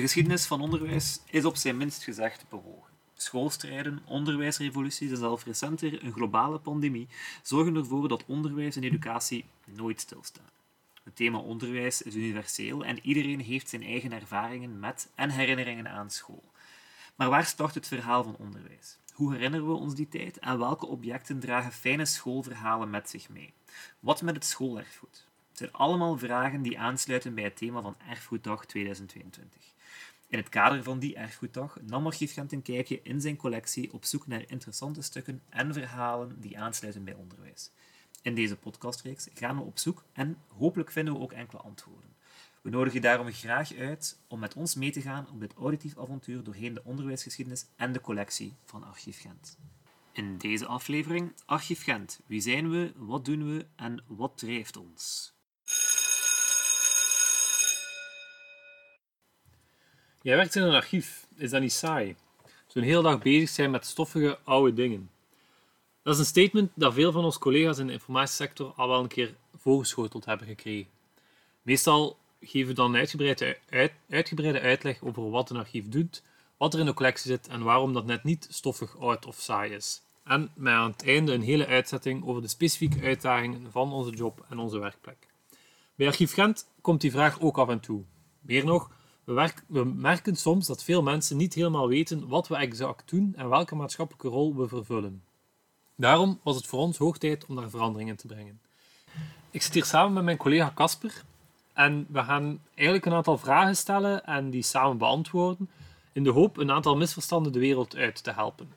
De geschiedenis van onderwijs is op zijn minst gezegd bewogen. Schoolstrijden, onderwijsrevoluties en zelfs recenter een globale pandemie zorgen ervoor dat onderwijs en educatie nooit stilstaan. Het thema onderwijs is universeel en iedereen heeft zijn eigen ervaringen met en herinneringen aan school. Maar waar start het verhaal van onderwijs? Hoe herinneren we ons die tijd en welke objecten dragen fijne schoolverhalen met zich mee? Wat met het schoolerfgoed? Het zijn allemaal vragen die aansluiten bij het thema van Erfgoeddag 2022. In het kader van die Erfgoeddag nam Archief Gent een kijkje in zijn collectie op zoek naar interessante stukken en verhalen die aansluiten bij onderwijs. In deze podcastreeks gaan we op zoek en hopelijk vinden we ook enkele antwoorden. We nodigen je daarom graag uit om met ons mee te gaan op dit auditief avontuur doorheen de onderwijsgeschiedenis en de collectie van Archief Gent. In deze aflevering Archief Gent. Wie zijn we, wat doen we en wat drijft ons? Jij werkt in een archief. Is dat niet saai? Zo'n hele dag bezig zijn met stoffige oude dingen. Dat is een statement dat veel van onze collega's in de informatiesector al wel een keer voorgeschoteld hebben gekregen. Meestal geven we dan een uitgebreide, uit, uitgebreide uitleg over wat een archief doet, wat er in de collectie zit en waarom dat net niet stoffig, oud of saai is. En met aan het einde een hele uitzetting over de specifieke uitdagingen van onze job en onze werkplek. Bij Archief Gent komt die vraag ook af en toe. Meer nog, we, merken soms dat veel mensen niet helemaal weten wat we exact doen en welke maatschappelijke rol we vervullen. Daarom was het voor ons hoog tijd om daar verandering in te brengen. Ik zit hier samen met mijn collega Casper en we gaan eigenlijk een aantal vragen stellen en die samen beantwoorden, in de hoop een aantal misverstanden de wereld uit te helpen.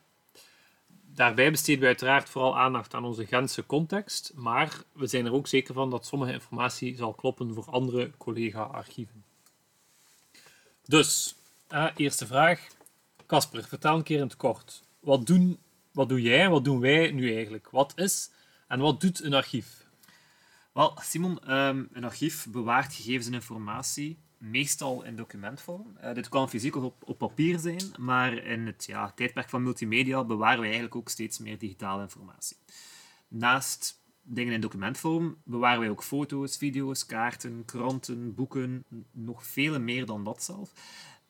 Daarbij besteden we uiteraard vooral aandacht aan onze Gentse context, maar we zijn er ook zeker van dat sommige informatie zal kloppen voor andere collega-archieven. Dus, uh, eerste vraag. Casper, vertel een keer in het kort. Wat, doen, wat doe jij en wat doen wij nu eigenlijk? Wat is en wat doet een archief? Wel, Simon, um, een archief bewaart gegevens en informatie meestal in documentvorm. Uh, dit kan fysiek of op, op, papier zijn, maar in het ja, tijdperk van multimedia bewaren we eigenlijk ook steeds meer digitale informatie. Naast dingen in documentvorm bewaren wij ook foto's, video's, kaarten, kranten, boeken, nog veel meer dan dat zelf.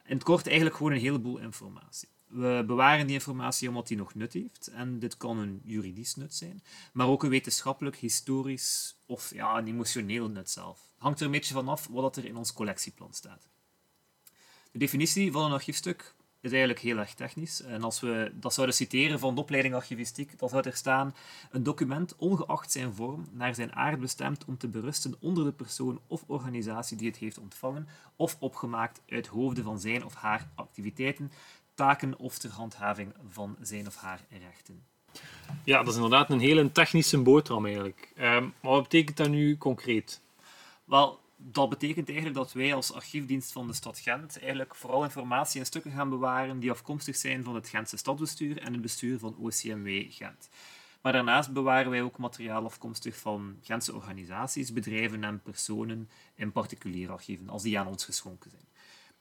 In het kort eigenlijk gewoon een heleboel informatie. We bewaren die informatie omdat die nog nut heeft. En dit kan een juridisch nut zijn, maar ook een wetenschappelijk, historisch of ja, een emotioneel nut zelf. Hangt er een beetje vanaf wat er in ons collectieplan staat. De definitie van een archiefstuk is eigenlijk heel erg technisch. En als we dat zouden citeren van de opleiding archivistiek, dan zou er staan een document, ongeacht zijn vorm, naar zijn aard bestemd om te berusten onder de persoon of organisatie die het heeft ontvangen of opgemaakt uit hoofde van zijn of haar activiteiten, taken of ter handhaving van zijn of haar rechten. Ja, dat is inderdaad een hele technische boterham eigenlijk. Um, maar wat betekent dat nu concreet? Wel, dat betekent eigenlijk dat wij als archiefdienst van de stad Gent eigenlijk vooral informatie en stukken gaan bewaren die afkomstig zijn van het Gentse stadsbestuur en het bestuur van OCMW Gent. Maar daarnaast bewaren wij ook materiaal afkomstig van Gentse organisaties, bedrijven en personen in particuliere archieven, als die aan ons geschonken zijn.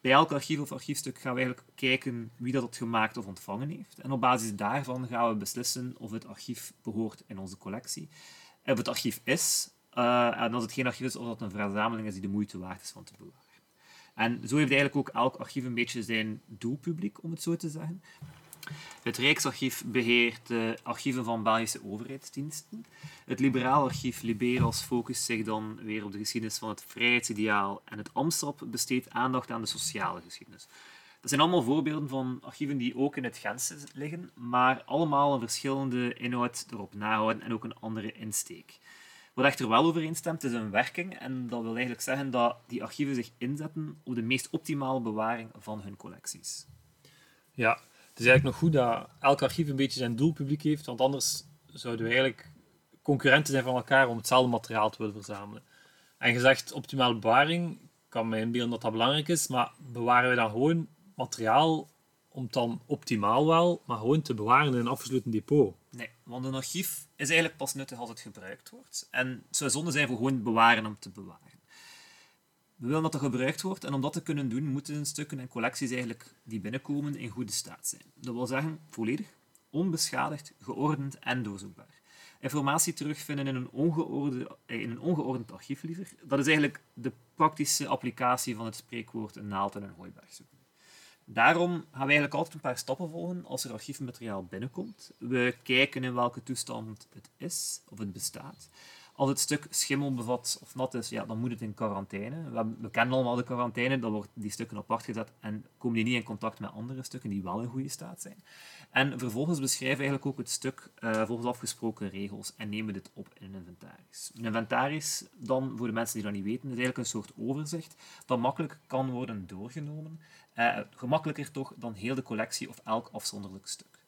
Bij elk archief of archiefstuk gaan we eigenlijk kijken wie dat het gemaakt of ontvangen heeft. En op basis daarvan gaan we beslissen of het archief behoort in onze collectie. Of het archief is, uh, en als het geen archief is, of dat een verzameling is die de moeite waard is van te bewaren. En zo heeft eigenlijk ook elk archief een beetje zijn doelpubliek, om het zo te zeggen. Het Rijksarchief beheert de archieven van Belgische overheidsdiensten. Het Liberaal Archief Liberals focust zich dan weer op de geschiedenis van het vrijheidsideaal en het Amstap besteedt aandacht aan de sociale geschiedenis. Dat zijn allemaal voorbeelden van archieven die ook in het Gentse liggen, maar allemaal een verschillende inhoud erop nahouden en ook een andere insteek. Wat echter wel overeenstemt, is een werking. En dat wil eigenlijk zeggen dat die archieven zich inzetten op de meest optimale bewaring van hun collecties. Ja, het is eigenlijk nog goed dat elk archief een beetje zijn doelpubliek heeft, want anders zouden we eigenlijk concurrenten zijn van elkaar om hetzelfde materiaal te willen verzamelen. En gezegd optimale bewaring, kan me inbeelden dat dat belangrijk is, maar bewaren we dan gewoon materiaal om het dan optimaal wel, maar gewoon te bewaren in een afgesloten depot. Nee, want een archief is eigenlijk pas nuttig als het gebruikt wordt. En het zou zonde zijn voor gewoon bewaren om te bewaren. We willen dat er gebruikt wordt en om dat te kunnen doen, moeten stukken en collecties eigenlijk die binnenkomen in goede staat zijn. Dat wil zeggen, volledig, onbeschadigd, geordend en doorzoekbaar. Informatie terugvinden in een, ongeordend, eh, in een ongeordend archief liever, dat is eigenlijk de praktische applicatie van het spreekwoord een naald in een hooiberg zoeken. Daarom gaan we eigenlijk altijd een paar stappen volgen als er archiefmateriaal binnenkomt. We kijken in welke toestand het is of het bestaat. Als het stuk schimmel bevat of nat is, ja, dan moet het in quarantaine. We, we kennen allemaal de quarantaine, dan worden die stukken apart gezet en komen die niet in contact met andere stukken die wel in goede staat zijn. En vervolgens beschrijven we eigenlijk ook het stuk eh, volgens afgesproken regels en nemen dit op in een inventaris. Een inventaris, dan, voor de mensen die dat niet weten, is eigenlijk een soort overzicht dat makkelijk kan worden doorgenomen. Eh, gemakkelijker toch dan heel de collectie of elk afzonderlijk stuk.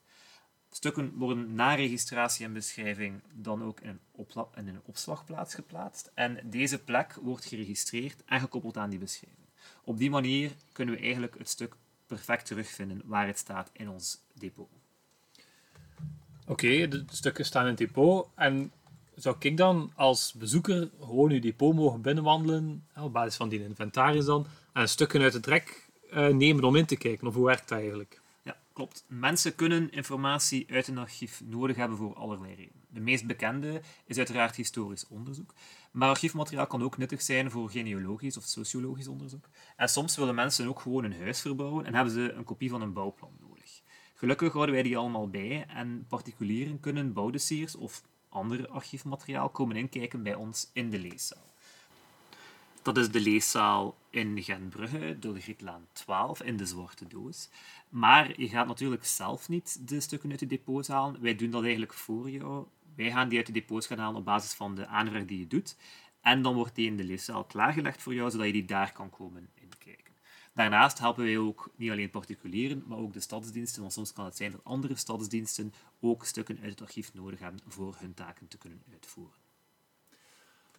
Stukken worden na registratie en beschrijving dan ook in een, in een opslagplaats geplaatst. En deze plek wordt geregistreerd en gekoppeld aan die beschrijving. Op die manier kunnen we eigenlijk het stuk perfect terugvinden waar het staat in ons depot. Oké, de stukken staan in het depot. En zou ik dan als bezoeker gewoon uw depot mogen binnenwandelen, op basis van die inventaris dan, en stukken uit het rek eh, nemen om in te kijken? Of hoe werkt dat eigenlijk? Ja, klopt. Mensen kunnen informatie uit een archief nodig hebben voor allerlei redenen. De meest bekende is uiteraard historisch onderzoek. Maar archiefmateriaal kan ook nuttig zijn voor genealogisch of sociologisch onderzoek. En soms willen mensen ook gewoon een huis verbouwen en hebben ze een kopie van een bouwplan nodig. Gelukkig houden wij die allemaal bij en particulieren kunnen bouwdossiers of ander archiefmateriaal komen inkijken bij ons in de leeszaal. Dat is de leeszaal in Gentbrugge, door Grietlaan 12, in de Zwarte Doos. Maar je gaat natuurlijk zelf niet de stukken uit de depots halen. Wij doen dat eigenlijk voor jou. Wij gaan die uit de depots gaan halen op basis van de aanvraag die je doet. En dan wordt die in de leeszaal klaargelegd voor jou, zodat je die daar kan komen. Daarnaast helpen wij ook niet alleen particulieren, maar ook de stadsdiensten. Want soms kan het zijn dat andere stadsdiensten ook stukken uit het archief nodig hebben voor hun taken te kunnen uitvoeren.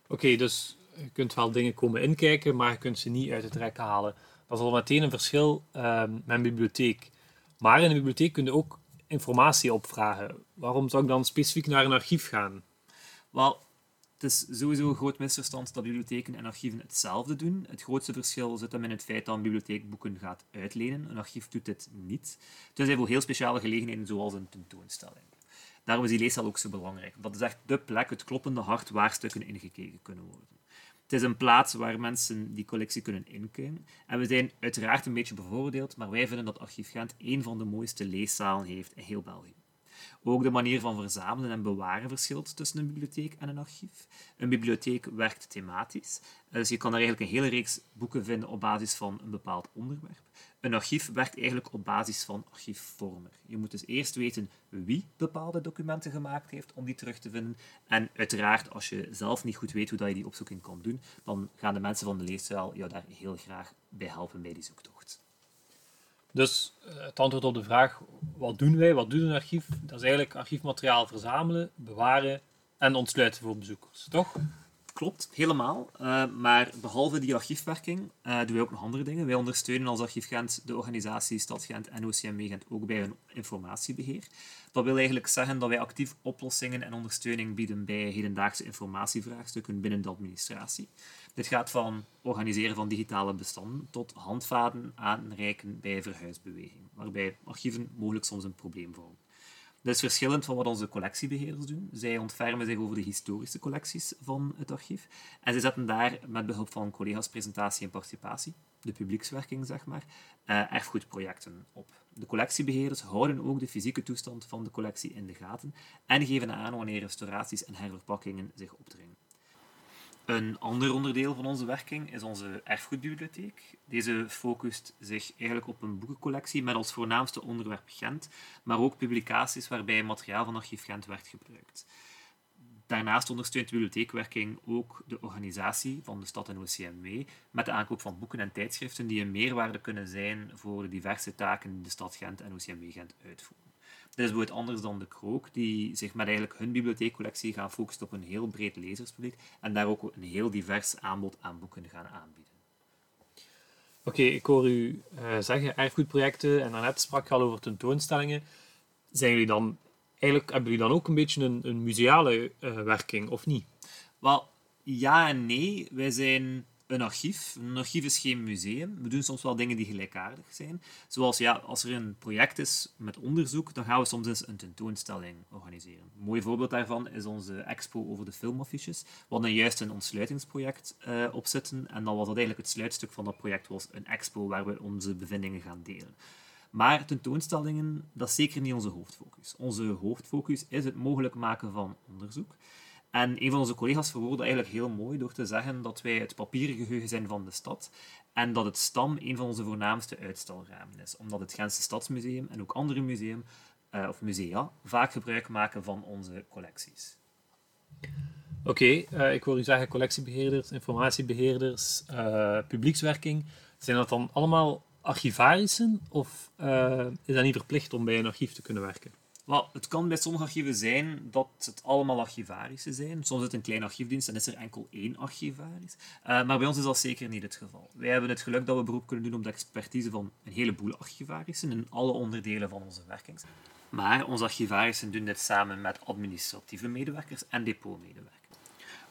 Oké, dus je kunt wel dingen komen inkijken, maar je kunt ze niet uit het rek halen. Dat is al meteen een verschil ehm, met een bibliotheek. Maar in een bibliotheek kun je ook informatie opvragen. Waarom zou ik dan specifiek naar een archief gaan? Wel, het is sowieso een groot misverstand dat bibliotheken en archieven hetzelfde doen. Het grootste verschil zit hem in het feit dat een bibliotheek boeken gaat uitlenen. Een archief doet dit niet. Tenzij voor heel speciale gelegenheden, zoals een tentoonstelling. Daarom is die leeszaal ook zo belangrijk. Dat is echt de plek, het kloppende hart, waar stukken ingekeken kunnen worden. Het is een plaats waar mensen die collectie kunnen inkijken. En we zijn uiteraard een beetje bevoordeeld, maar wij vinden dat Archief Gent een van de mooiste leeszalen heeft in heel België. Ook de manier van verzamelen en bewaren verschilt tussen een bibliotheek en een archief. Een bibliotheek werkt thematisch, dus je kan er eigenlijk een hele reeks boeken vinden op basis van een bepaald onderwerp. Een archief werkt eigenlijk op basis van archiefvormer. Je moet dus eerst weten wie bepaalde documenten gemaakt heeft om die terug te vinden. En uiteraard, als je zelf niet goed weet hoe dat je die opzoeking kan doen, dan gaan de mensen van de leeszaal jou daar heel graag bij helpen bij die zoektocht. Dus eh, het antwoord op de vraag, wat doen wij, wat doet een archief? Dat is eigenlijk archiefmateriaal verzamelen, bewaren en ontsluiten voor bezoekers, toch? Klopt, helemaal. Eh, maar behalve die archiefwerking eh, doen wij ook nog andere dingen. Wij ondersteunen als Archief Gent de organisatie Stad Gent en OCMW Gent ook bij hun informatiebeheer. Dat wil eigenlijk zeggen dat wij actief oplossingen en ondersteuning bieden bij hedendaagse informatievraagstukken binnen de administratie. Dit gaat van organiseren van digitale bestanden tot handvaten aanreiken bij verhuisbeweging, waarbij archieven mogelijk soms een probleem vormen. Dat is verschillend van wat onze collectiebeheerders doen. Zij ontfermen zich over de historische collecties van het archief. En ze zetten daar met behulp van collega's presentatie en participatie, de publiekswerking zeg maar, eh, erfgoedprojecten op. De collectiebeheerders houden ook de fysieke toestand van de collectie in de gaten en geven aan wanneer restauraties en herverpakkingen zich opdringen. Een ander onderdeel van onze werking is onze erfgoedbibliotheek. Deze focust zich eigenlijk op een boekencollectie met als voornaamste onderwerp Gent, maar ook publicaties waarbij materiaal van Archief Gent werd gebruikt. Daarnaast ondersteunt de bibliotheekwerking ook de organisatie van de stad en OCMW met de aankoop van boeken en tijdschriften die een meerwaarde kunnen zijn voor de diverse taken die de stad Gent en OCMW Gent uitvoeren. Dit is bijvoorbeeld anders dan de Krook, die zich met eigenlijk hun bibliotheekcollectie gaan focussen op een heel breed lezerspubliek en daar ook een heel divers aanbod aan boeken gaan aanbieden. Oké, ik hoor u eh, zeggen erfgoedprojecten en daarnet sprak je al over tentoonstellingen. Zijn jullie dan, eigenlijk, hebben jullie dan ook een beetje een, een museale eh, werking, of niet? Wel, ja en nee. Wij zijn een archief. Een archief is geen museum. We doen soms wel dingen die gelijkaardig zijn. Zoals ja, als er een project is met onderzoek, dan gaan we soms eens een tentoonstelling organiseren. Een mooi voorbeeld daarvan is onze expo over de filmaffiches. We hadden juist een ontsluitingsproject uh, opzetten en dan was dat eigenlijk het sluitstuk van dat project was een expo waar we onze bevindingen gaan delen. Maar tentoonstellingen, dat is zeker niet onze hoofdfocus. Onze hoofdfocus is het mogelijk maken van onderzoek. En een van onze collega's verwoordde eigenlijk heel mooi door te zeggen dat wij het papieren geheugen zijn van de stad en dat het STAM een van onze voornaamste uitstalramen is, omdat het Gentse Stadsmuseum en ook andere museum, uh, of musea vaak gebruik maken van onze collecties. Oké, eh, ik hoor u zeggen collectiebeheerders, informatiebeheerders, uh, publiekswerking. Zijn dat dan allemaal archivarischen of is dat niet verplicht om bij een archief te kunnen werken? Wel, het kan bij sommige archieven zijn dat het allemaal archivarische zijn. Soms is het een klein archiefdienst en is er enkel één archivaris. Uh, maar bij ons is dat zeker niet het geval. Wij hebben het geluk dat we beroep kunnen doen op de expertise van een heleboel archivarissen in alle onderdelen van onze werkings. Maar onze archivarissen doen dit samen met administratieve medewerkers en depotmedewerkers.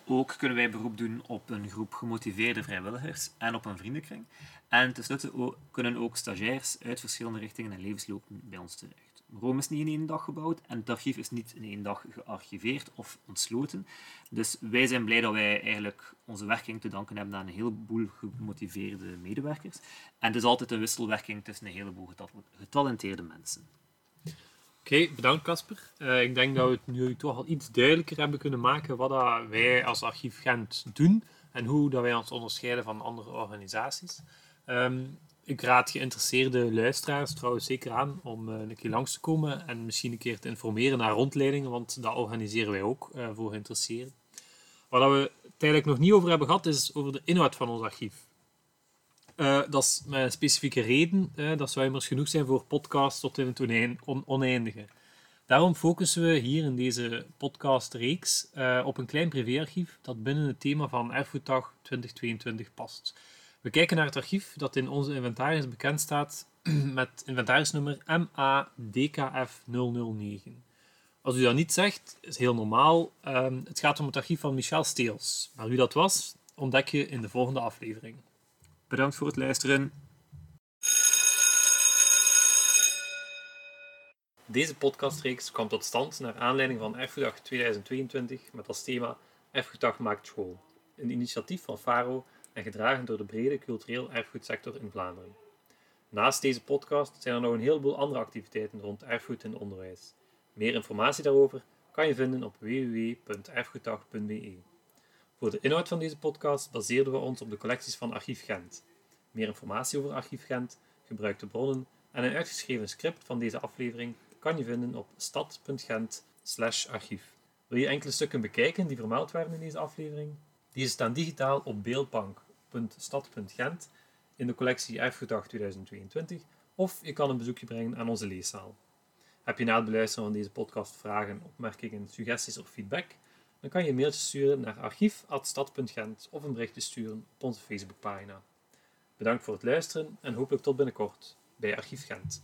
Ook kunnen wij beroep doen op een groep gemotiveerde vrijwilligers en op een vriendenkring. En tenslotte kunnen ook stagiairs uit verschillende richtingen en levenslopen bij ons terecht. Rome is niet in één dag gebouwd en het archief is niet in één dag gearchiveerd of ontsloten. Dus wij zijn blij dat wij eigenlijk onze werking te danken hebben aan een heleboel gemotiveerde medewerkers. En het is altijd een wisselwerking tussen een heleboel getalenteerde mensen. Oké, bedankt Casper. Uh, ik denk dat we het nu toch al iets duidelijker hebben kunnen maken wat dat wij als Archief Gent doen en hoe dat wij ons onderscheiden van andere organisaties. Um, ik raad geïnteresseerde luisteraars trouwens zeker aan om uh, een keer langs te komen en misschien een keer te informeren naar rondleidingen, want dat organiseren wij ook uh, voor geïnteresseerden. Waar we het eigenlijk nog niet over hebben gehad, is over de inhoud van ons archief. Uh, dat is met een specifieke reden, dat zou immers genoeg zijn voor podcasts tot in het oneindige. Daarom focussen we hier in deze podcastreeks op een klein privéarchief dat binnen het thema van Erfgoeddag 2022 past. We kijken naar het archief dat in onze inventaris bekend staat met inventarisnummer MADKF009. Als u dat niet zegt, is heel normaal. Um, het gaat om het archief van Michel Steels. Maar wie dat was, ontdek je in de volgende aflevering. Bedankt voor het luisteren. Deze podcastreeks kwam tot stand naar aanleiding van Erfgoeddag 2022 met als thema Erfgoeddag maakt school. Een initiatief van FARO en gedragen door de brede cultureel erfgoedsector in Vlaanderen. Naast deze podcast zijn er nog een heleboel andere activiteiten rond erfgoed en onderwijs. Meer informatie daarover kan je vinden op www.erfgoeddag.be. Voor de inhoud van deze podcast baseerden we ons op de collecties van Archief Gent. Meer informatie over Archief Gent, gebruikte bronnen en een uitgeschreven script van deze aflevering kan je vinden op stad.gent/archief. Wil je enkele stukken bekijken die vermeld werden in deze aflevering? Deze staan digitaal op beeldbank.stad.gent in de collectie Erfgoeddag 2022 of je kan een bezoekje brengen aan onze leeszaal. Heb je na het beluisteren van deze podcast vragen, opmerkingen, suggesties of feedback? Dan kan je een mailtje sturen naar archief.stad.gent of een berichtje sturen op onze Facebookpagina. Bedankt voor het luisteren en hopelijk tot binnenkort bij Archief Gent.